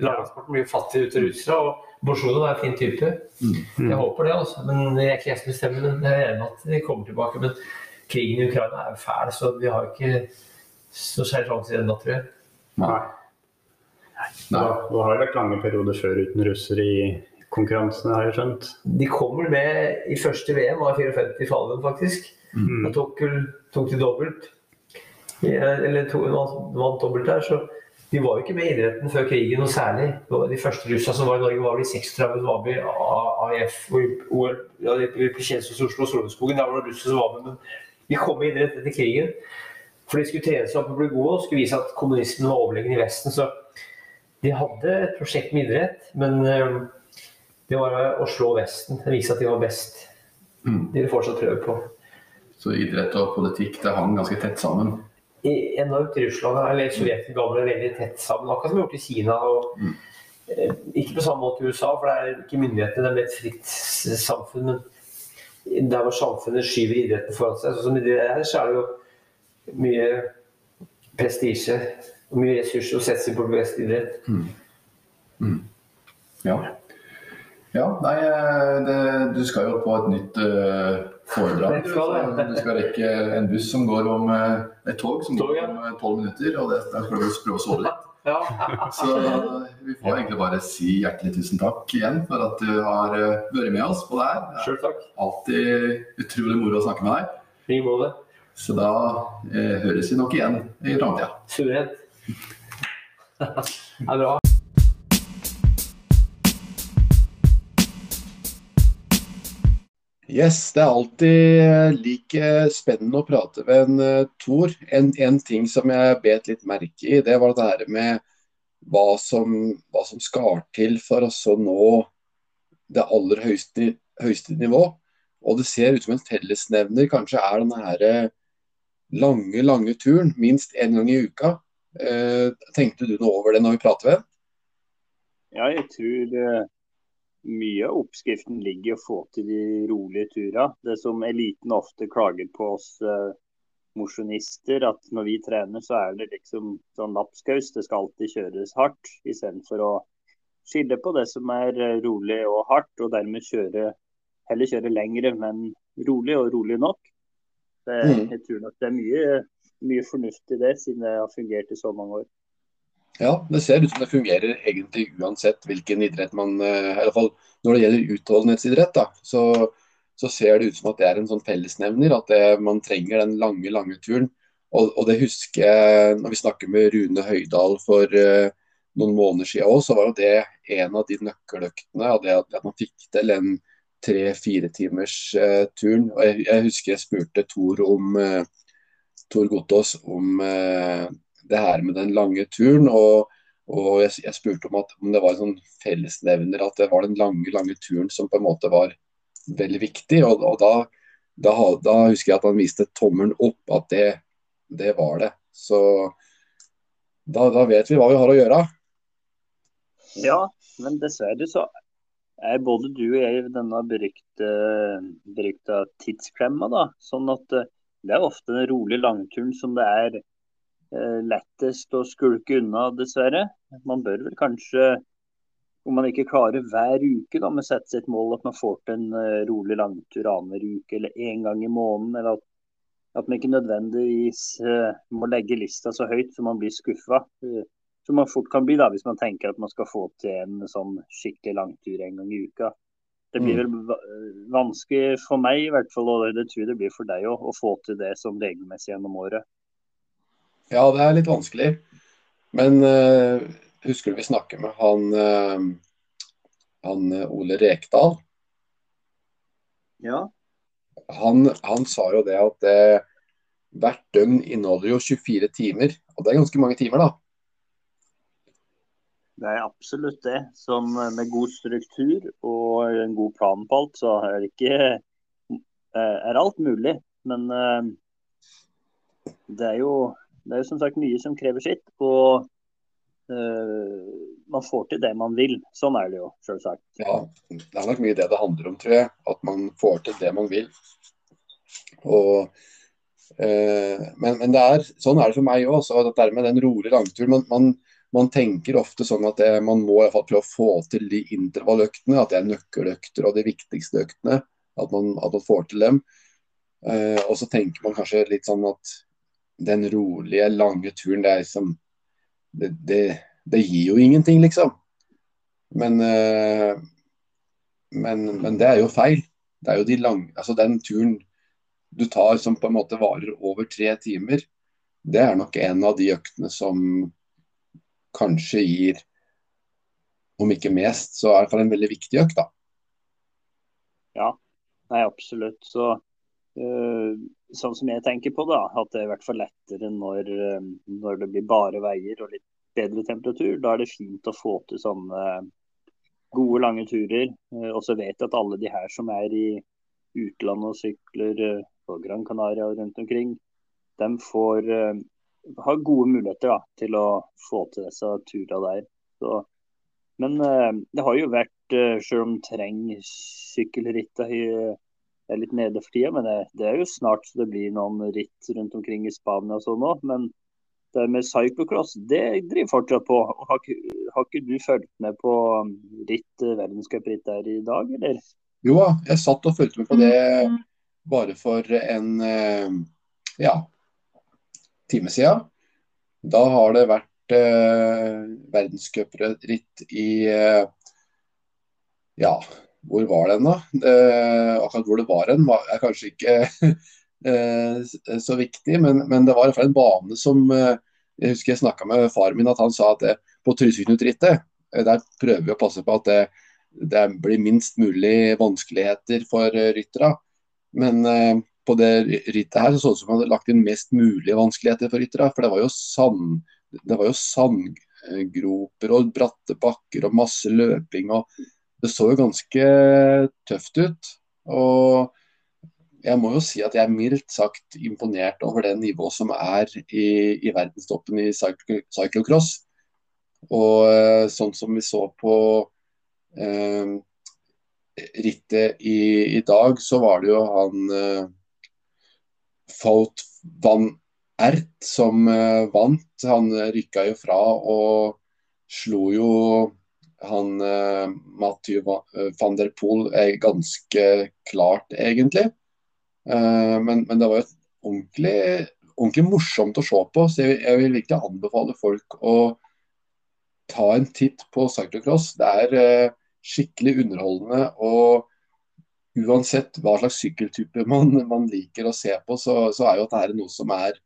Langrennssporten blir fattig ute russere, og Borsjodov er en fin type. Jeg håper det, altså. Men det er ikke jeg som bestemmer, men jeg er enig med at de kommer tilbake. Men krigen i Ukraina er jo fæl, så vi har ikke så særlig sjanse ennå, tror jeg. Nei. Da, Nei. da har det vært lange perioder før uten russere i konkurransene, har jeg skjønt. De kommer med i første VM av 54 i Falun, faktisk. Mm. Da tok, tok de dobbelt. Eller to, vant dobbelt der, så de var jo ikke med i idretten før krigen noe særlig. De første russa som var i Norge, var vel i 36 var med AIF OL. På Kjelsås, Oslo og Solveigskogen. Der var det russere som var med. Men de kom i idrett etter krigen. For de skulle trene seg opp og bli gode og skulle vise at kommunismen var overlegen i Vesten. Så de hadde et prosjekt med idrett, men eh, det var å slå Vesten. Vise at de var best. Mm. Det vil de fortsatt prøve på. Så idrett og politikk det hang ganske tett sammen. i- enormt Russland eller Sovjetunionen gamle veldig tett sammen, akkurat som vi gjort i Kina. og Mm. eh, Ikke på samme måte i USA, for det er ikke myndighetene, det er mer et fritt samfunn. Men der hvor samfunnet skyver idretten foran seg, sånn som i det her, så er det jo mye prestisje og mye ressurser å sette inn på best idrett. Ja. Ja nei, eh, det, du skal jo på et nytt uh, foredrag. Du skal rekke en buss som går om eh, et tog som går om tolv minutter, og det, der skal du prøve å sove litt. Ja. <laughs> Så vi får egentlig bare si hjertelig tusen takk igjen for at du har vært med oss på det her. Det er alltid utrolig moro å snakke med deg. I måte. Så da eh, høres vi nok igjen i framtida. Suverent. <laughs> Det er bra. Yes, det er alltid like spennende å prate med en uh, Tor. En, en ting som jeg bet litt merke i, det var det her med hva som, hva som skal til for oss å nå det aller høyeste, høyeste nivå. Og det ser ut som en fellesnevner kanskje er denne her eh, lange, lange turen, minst én gang i uka. Eh, tenkte du noe over det når vi prater med? Ja, jeg tror eh, mye av oppskriften ligger i å få til de rolige turene. Det som eliten ofte klager på oss eh, mosjonister, at når vi trener, så er det liksom sånn lapskaus. Det skal alltid kjøres hardt, istedenfor å skille på det som er eh, rolig og hardt, og dermed kjøre heller kjøre lengre, men rolig og rolig nok. Det, Mm. Jeg tror nok det er mye, mye fornuft i det, siden det har fungert i så mange år. Ja, det ser ut som det fungerer egentlig uansett hvilken idrett man eh, I alle fall når det gjelder utholdenhetsidrett, da, så, så ser det ut som at det er en sånn fellesnevner. At det, man trenger den lange, lange turen. Og, og det husker jeg når vi snakker med Rune Høydahl for uh, noen måneder siden òg, så var jo det en av de nøkkeløktene. At, at man fikk til en tre-fire timers uh, turen. Og jeg, jeg husker jeg spurte Tor om uh, Tor Gotaas om eh, det her med den lange turen. og, og jeg, jeg, spurte om, at, om det var en sånn fellesnevner, at det var den lange lange turen som på en måte var veldig viktig. og, og da, da, da, husker jeg at han viste tommelen opp, at det, det var det. Så da, da vet vi hva vi har å gjøre. Ja, men dessverre så er både du og jeg denne berykte, berykta tidsklemma. da, sånn at eh, det er ofte den rolige langturen som det er lettest å skulke unna, dessverre. Man bør vel kanskje, om man ikke klarer hver uke, da, med å sette sitt mål at man får til en eh, rolig langtur annenhver uke eller én gang i måneden. eller at, at man ikke nødvendigvis eh, må legge lista så høyt så man blir skuffa. Eh, som man fort kan bli da, hvis man tenker at man skal få til en sånn skikkelig langtur en gang i uka. Det blir mm. vel vanskelig for meg, i hvert fall, og det tror jeg det blir for deg òg, å få til det som regelmessig gjennom året. Ja, det er litt vanskelig. Men uh, husker du vi snakker med han, uh, han uh, Ole Rekdal? Ja. Han, han, sa jo det at hvert døgn inneholder jo 24 timer. Og det er ganske mange timer, da. Det er absolutt det. Som med god struktur og en god plan på alt, så er, ikke, eh, er alt mulig. Men eh, det er, jo, det er jo som sagt mye som krever sitt. Og uh, man får til det man vil. Sånn er det jo, selvsagt. Ja, det er nok mye det det handler om, tror jeg. At man får til det man vil. Og uh, men, men er, sånn er det for meg òg. Dette med den rolige langturen. Man, man, man tenker ofte sånn at det, man må i hvert fall prøve å få til de intervalløktene, at det er nøkkeløkter og de viktigste øktene. At man, at man får til dem. Uh, og så tenker man kanskje litt sånn at den rolige, lange turen, det er liksom Det, det, det gir jo ingenting, liksom. Men, eh, men, men, det er jo feil. Det er jo de lange Altså den turen du tar som på en måte varer over tre timer, det er nok en av de øktene som kanskje gir, om ikke mest, så er det en veldig viktig økt. da. Ja, nei, absolutt. Så uh, sånn som jeg tenker på, da, at det er i hvert fall lettere når, uh, når, det blir bare veier og litt bedre temperatur. Da er det fint å få til sånne gode, lange turer. Uh, og så vet jeg at alle de her som er i utlandet og sykler på Gran Canaria og rundt omkring, de får har gode muligheter da, til å få til disse turene der. Så, men det har jo vært, selv om terrengsykkelrittet er litt nede for tida, men det, det, er jo snart så det blir noen ritt rundt omkring i Spania og sånn òg. Men det med cyclocross, det driver fortsatt på. Har, har ikke du fulgt med på um, ritt, uh, verdenscupritt der i dag, eller? Jo, jeg satt og fulgte med på det bare for en ja, time siden. Da har det vært eh, verdenscupritt i eh, Ja, hvor var den, da? Eh, akkurat hvor det var den, er kanskje ikke <laughs> eh, så viktig, men, men, det var i hvert fall en bane som eh, Jeg husker jeg snakka med faren min, at han sa at det, på Trysilknutrittet, eh, der prøver vi å passe på at det, det blir minst mulig vanskeligheter for rytterne. Men på det rittet her så, så det ut som man hadde lagt inn mest mulig vanskeligheter for rytterne. For det var jo sand, det var jo sandgroper og bratte bakker og masse løping. og Det så jo ganske tøft ut. Og jeg må jo si at jeg er mildt sagt imponert over det nivået som er i, i verdenstoppen i cyclocross. Og eh, sånn som vi så på eh, rittet i, i, dag, så var det jo han eh, Faut van Ert som eh, vant. Han rykka jo fra og slo jo han uh, Mathieu eh, van der Poel er ganske klart, egentlig. Uh, men, men, det var jo ordentlig, ordentlig morsomt å se på. Så jeg, jeg vil virkelig anbefale folk å ta en titt på cyclocross. Det er skikkelig underholdende. og uansett hva slags sykkeltype man, man liker å se på, så, så er jo dette noe som er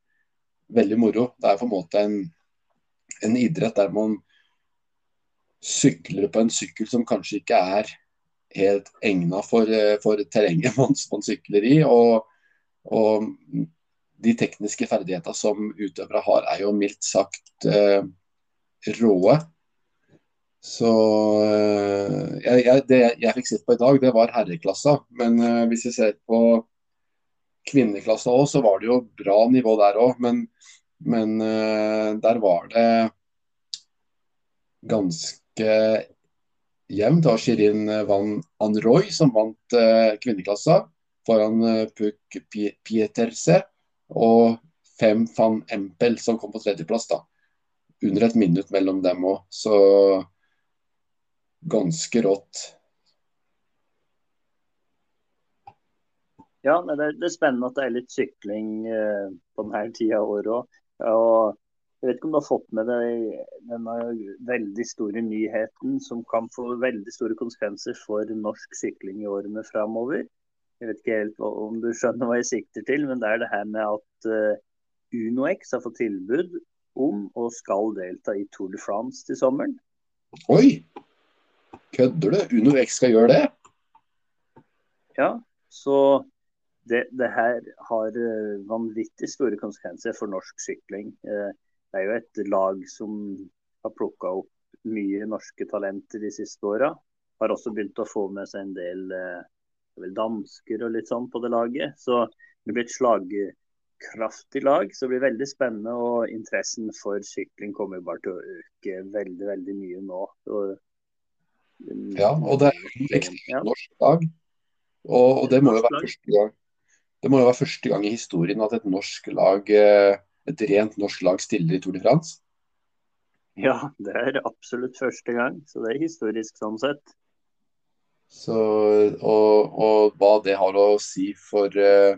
veldig moro. Det er på en måte en, en idrett der man sykler på en sykkel som kanskje ikke er helt egna for, for terrenget <laughs> man, man, sykler i. Og, og, de tekniske ferdighetene som utøvere har, er jo mildt sagt eh, råe. Så eh, jeg, jeg, det jeg fikk sett på i dag, det var herreklassa. Men eh, hvis vi ser på kvinneklassa òg, så var det jo bra nivå der òg. Men, men eh, der var det ganske jevnt. Det var Shirin Van Anroy som vant eh, kvinneklassa foran eh, Puk Pieterse. Og Fem van Empel som kom på tredjeplass. da. Under et minutt mellom dem òg. Så ganske rått. Ja, det er, spennende at det er litt sykling eh, på denne tida av året òg. Jeg vet ikke om du har fått med deg denne veldig store nyheten som kan få veldig store konsekvenser for norsk sykling i årene framover. Jeg vet ikke helt om du skjønner hva jeg sikter til, men det er det her med at uh, UnoX har fått tilbud om og skal delta i Tour de France til sommeren. Oi! Kødder du? UnoX skal gjøre det? Ja, så det, det, her har eh, vanvittig store konsekvenser for norsk sykling. Eh, det er jo et lag som har plukka opp mye norske talenter de siste åra. Har også begynt å få med seg en del eh, vel, dansker og litt sånn på det laget. Så det blir et slagkraftig lag. Så det blir veldig spennende. Og interessen for sykling kommer bare til å øke veldig, veldig mye nå. Og, um, ja, og det er jo et ja. norsk lag. Og, og det må jo være første gang det må jo være første gang i historien at et norsk lag, eh, et rent norsk lag stiller i Tour de France? Ja, det er absolutt første gang. Så det er historisk sånn sett. Så, og, og, hva det har å si for uh,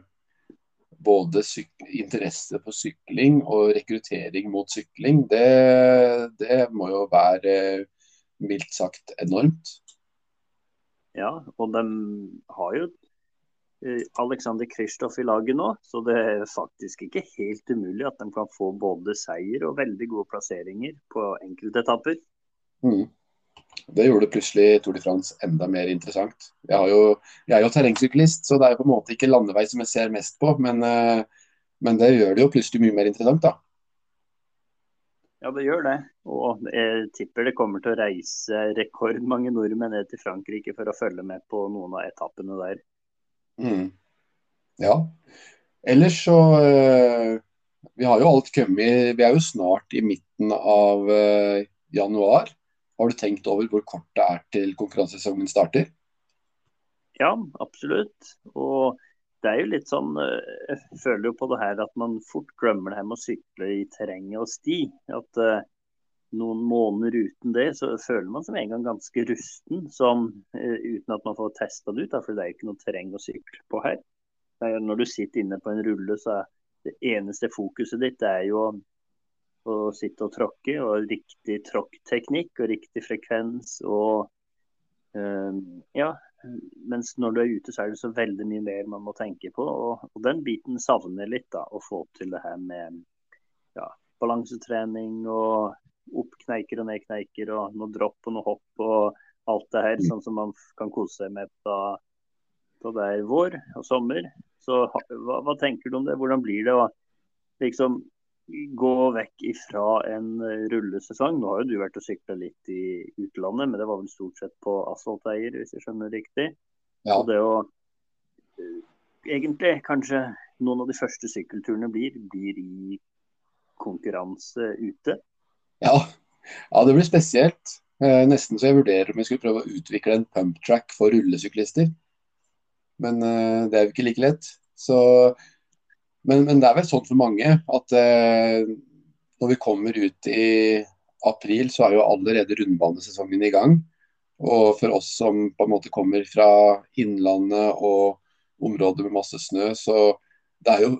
både interesse for sykling og rekruttering mot sykling, det, det må jo være uh, mildt sagt enormt. Ja, og de har jo Eh, Alexander Kristoff i laget nå, så det er faktisk ikke helt umulig at de kan få både seier og veldig gode plasseringer på enkeltetapper. Mm. Det gjorde plutselig Tour de France enda mer interessant. Jeg, jo, jeg er jo terrengsyklist, så det er jo på en måte ikke landevei som jeg ser mest på, men, eh, men det gjør det jo plutselig mye mer interessant, da. Ja, det gjør det. Og jeg tipper det kommer til å reise rekordmange nordmenn ned til Frankrike for å følge med på noen av etappene der. Mm. Ja. Ellers så uh, Vi har jo alt kommet Vi er jo snart i midten av uh, januar. Har du tenkt over hvor kort det er til konkurransesesongen starter? Ja, absolutt. Og det er jo litt sånn eh, Jeg føler jo på det her at man fort glemmer det her med å sykle i terrenget og sti. At noen måneder uten det, så føler man seg en gang ganske rusten. Som, uh, uten at man får testa det ut, da, for det er jo ikke noe terreng å sykle på her. Er, når du sitter inne på en rulle, så er det eneste fokuset ditt det er jo å, å sitte og tråkke. Og riktig tråkkteknikk og riktig frekvens. og uh, ja, mens når du er ute, så er det så veldig mye mer man må tenke på. Og, og den biten savner litt, da. Å få til det her med ja, balansetrening og opp kneiker og ned kneiker og noe dropp og noe hopp og alt det her, sånn som man kan kose seg med på, på er vår og sommer. Så hva, hva, tenker du om det? Hvordan blir det å liksom gå vekk ifra en rullesesong? Nå har jo du vært og sykla litt i utlandet, men det var vel stort sett på asfaltveier, hvis jeg skjønner riktig. Ja. Og det å egentlig kanskje noen av de første sykkelturene blir, blir i konkurranse ute. Ja. ja, det blir spesielt. Eh, nesten så jeg vurderer om jeg skulle prøve å utvikle en pump track for rullesyklister. Men eh, det er jo ikke like lett. Så, men, men, det er vel sånn for mange at eh, når vi kommer ut i april, så er jo allerede rundbanesesongen i gang. Og for oss som på en måte kommer fra innlandet og områder med masse snø, så det er jo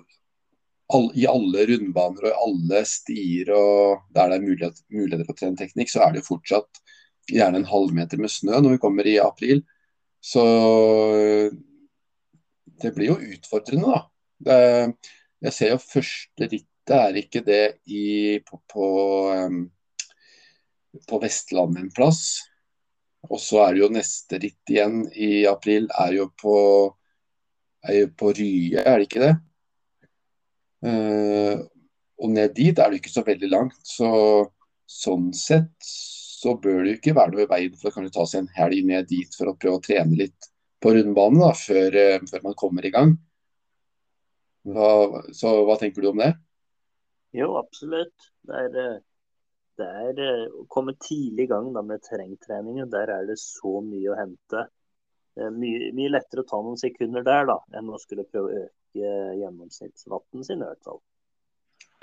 all, i alle rundbaner og i alle stier og der det er mulighet, muligheter for å trene teknikk, så er det fortsatt gjerne en halvmeter med snø når vi kommer i april. Så det blir jo utfordrende, da. Det, jeg ser jo første rittet er ikke det i, på, på, um, på Vestlandet en plass. Og så er det jo neste ritt igjen i april, er jo på, er jo på Rye, er det ikke det? Eh, og ned dit er det ikke så veldig langt. Så sånn sett så bør det ikke være noe i veien for å kanskje ta seg en helg ned dit for å prøve å trene litt på rundbanen da, før, eh, før man kommer i gang. Hva, så hva tenker du om det? Jo, absolutt. Det er, eh, det er å komme tidlig i gang da, med terrengtreningen. Der er det så mye å hente. Mye, mye, lettere å ta noen sekunder der da, enn å skulle prøve å øke gjennomsnittsvatten sin. i hvert fall.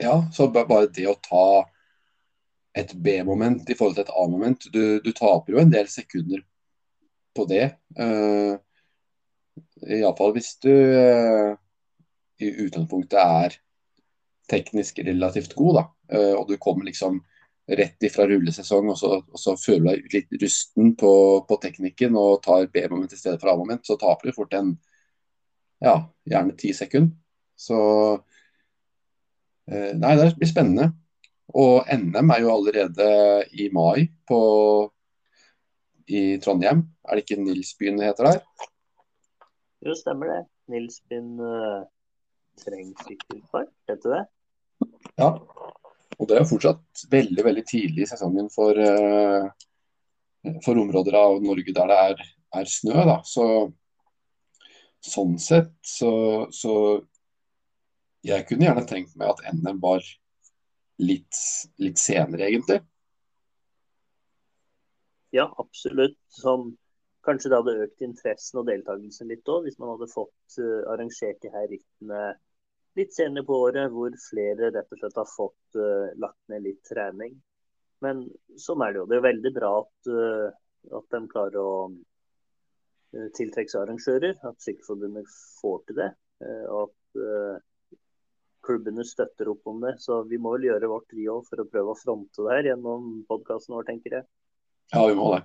Ja, så bare det å ta et B-moment i forhold til et A-moment. Du, du, taper jo en del sekunder på det. Uh, Iallfall hvis du uh, i utgangspunktet er teknisk relativt god, da. Uh, og du kommer liksom rett ifra rullesesong, og så, og så føler du deg litt rusten på, på teknikken og tar B-moment i stedet for A-moment, så taper du fort en ja, gjerne ti sekunder. Så uh, Nei, det blir spennende. Og NM er jo allerede i mai på, i Trondheim. Er det ikke Nilsbyen det heter der? Jo, stemmer det. Nilsbyen uh, terrengsykkelpark, heter det? Ja. Og det er jo fortsatt veldig veldig tidlig i sesongen for, uh, for områder av Norge der det er, er snø. da. Så, sånn sett så, så jeg kunne gjerne tenkt meg at NM var litt, litt senere, egentlig? Ja, absolutt. Sånn, kanskje det hadde økt interessen og deltakelsen litt òg, hvis man hadde fått uh, arrangert de her rittene litt senere på året, hvor flere rett og slett har fått uh, lagt ned litt trening. Men sånn er det jo. Det er veldig bra at, uh, at de klarer å tiltrekke seg arrangører. At Sykkelforbundet får til det. og at klubbene støtter opp om det. Så vi må vel gjøre vårt vi òg for å prøve å fronte det her gjennom podkasten vår, tenker jeg. Ja, vi må det.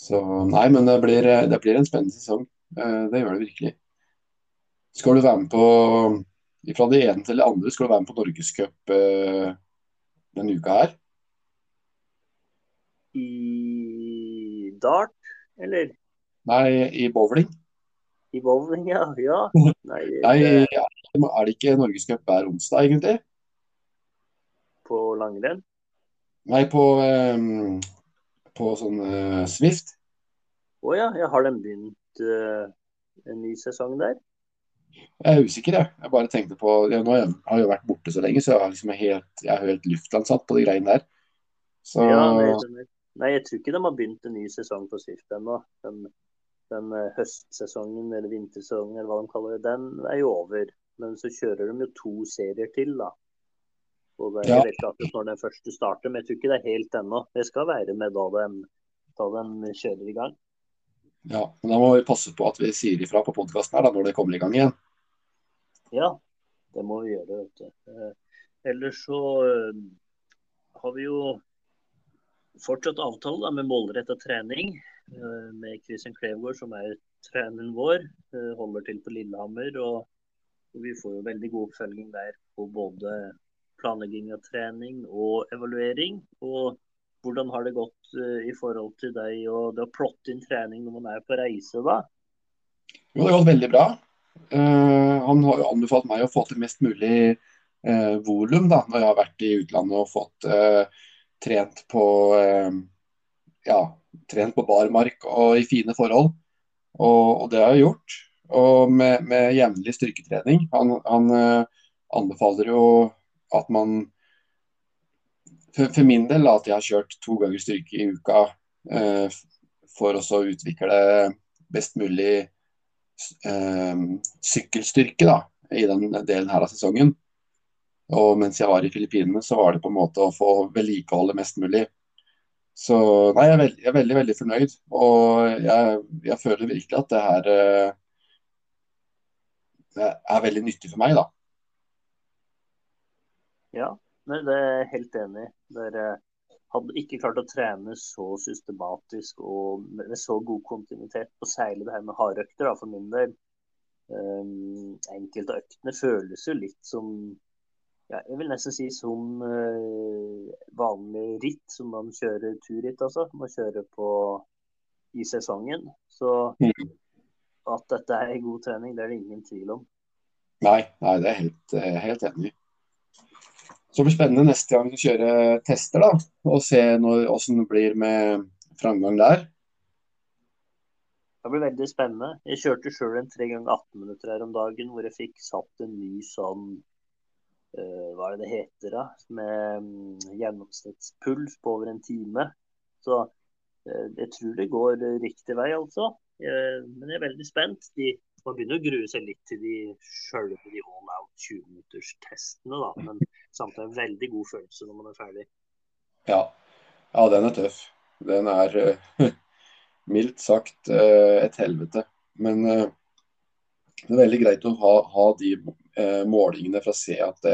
Så nei, men det blir, det blir en spennende sesong. Eh, det gjør det virkelig. Skal du være med på fra det ene til det andre, skal du være med på Norgescup uh, denne uka her? I dart, eller? Nei, i bowling. I bowling, ja. ja. <laughs> Nei, Nei ja. Er det ikke Norgescup hver onsdag, egentlig? På langrenn? Nei, på, um, på sånn uh, Swift. Å oh, ja. ja. har de begynt uh, en ny sesong der? Jeg er usikker, jeg. Jeg bare tenkte på, ja, Nå har jeg jo vært borte så lenge, så jeg, har liksom helt, jeg er helt luftlandsatt på de greiene der. Så... Ja, nei, nei, jeg tror ikke de har begynt en ny sesong på Swift ennå. Den, den uh, høstsesongen eller vintersesongen eller hva de kaller det, den er jo over. Men så kjører de jo to serier til, da. Og det, ja. helt klart når den første starter, men jeg tror ikke det er helt ennå. Det skal være med da de, da de kjører i gang. Ja, men da må vi passe på at vi sier ifra på podkasten her da, når det kommer i gang igjen. Ja, det må vi gjøre. vet du. Eh, ellers så eh, har vi jo fortsatt avtale da, med målretta trening eh, med Christian Klevgaard, som er treneren vår. Eh, holder til på Lillehammer. og vi får jo veldig god oppfølging der på både planlegging av trening og evaluering. Og hvordan har det gått uh, i forhold til deg og det å plotte inn trening når man er på reise, da? Jo, det har gått veldig bra. Uh, han har jo anbefalt meg å få til mest mulig uh, volum da, når jeg har vært i utlandet og fått uh, trent på ja, trent på barmark og i fine forhold. Og, og det har jeg gjort og med, med jevnlig styrketrening. Han, han uh, anbefaler jo at man for, for, min del at jeg har kjørt to ganger styrke i uka uh, for å utvikle best mulig uh, sykkelstyrke da, i den delen her av sesongen. Og mens jeg var i Filippinene, så var det på en måte å få vedlikeholde mest mulig. Så nei, jeg er, veldig, jeg er veldig, veldig fornøyd. Og jeg, jeg, føler virkelig at det her er veldig nyttig for meg, da. Ja, det er jeg helt enig i. Dere hadde ikke klart å trene så systematisk og med så god kontinuitet, og særlig det her med hardøkter, for min del. Um, enkelte øktene føles jo litt som ja, jeg vil nesten si som uh, vanlig ritt, som man kjører turritt, altså. Man kjører på i sesongen. Så mm at dette er god trening, det er det ingen tvil om. Nei, nei, det er helt, helt enig i. Så det blir spennende neste gang vi kjører tester, da, og se hvordan det blir med framgang der. Det blir veldig spennende. Jeg kjørte sjøl en tre ganger 18 minutter her om dagen hvor jeg fikk satt en ny sånn Hva er det det heter, da? Med um, gjennomsnittspuls på over en time. Så uh, jeg tror det går riktig vei, altså. Men jeg er veldig spent. De man begynner å grue seg litt til de sjølve de all out 20-minutters-testene, da. Men samtidig en veldig god følelse når man er ferdig. Ja, ja den er tøff. Den er uh, <laughs> mildt sagt uh, et helvete. Men uh, det er veldig greit å ha, ha de målingene for å se at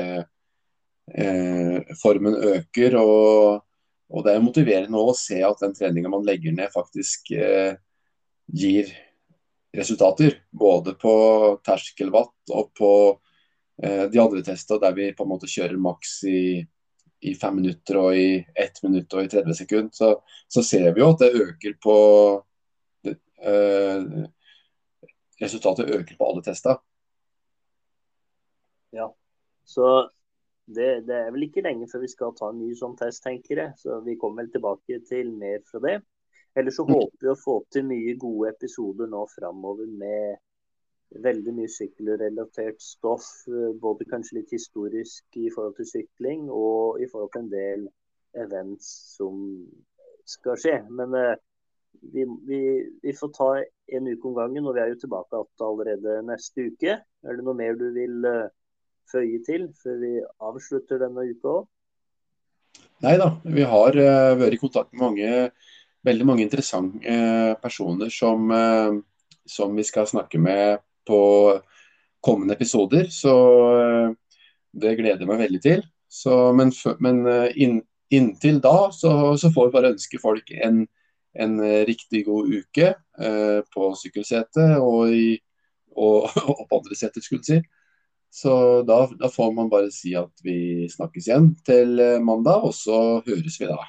formen øker. Og, og, det er motiverende å se at den treninga man legger ned, faktisk gir resultater. Både på terskelwatt og på eh, de andre testene der vi på en måte kjører maks i, i fem minutter og i ett minutt og i 30 sekunder. Så, så ser vi jo at det øker på det, eh, Resultatet øker på alle tester. Ja, så det, det, er vel ikke lenge før vi skal ta en ny sånn test, tenker jeg. Så vi kommer vel tilbake til mer fra det. Ellers så håper vi å få til mye gode episoder nå framover med veldig mye sykkelrelatert stoff. Eh, både kanskje litt historisk i forhold til sykling og i forhold til en del events som skal skje. Men uh, vi, vi, vi, får ta en uke om gangen, og vi er jo tilbake allerede neste uke. Er det noe mer du vil uh, føye til før vi avslutter denne uka òg? Nei da, vi har uh, vært i kontakt med mange veldig mange interessante uh, personer som, uh, som, vi skal snakke med på kommende episoder. Så det gleder jeg meg veldig til. Så, men, men inn, inntil da så, så, får vi bare ønske folk en, en riktig god uke på sykkelsetet og, og, <laughs> og, på andre seter, skulle jeg si. Så da, da, får man bare si at vi snakkes igjen til mandag, og så høres vi da.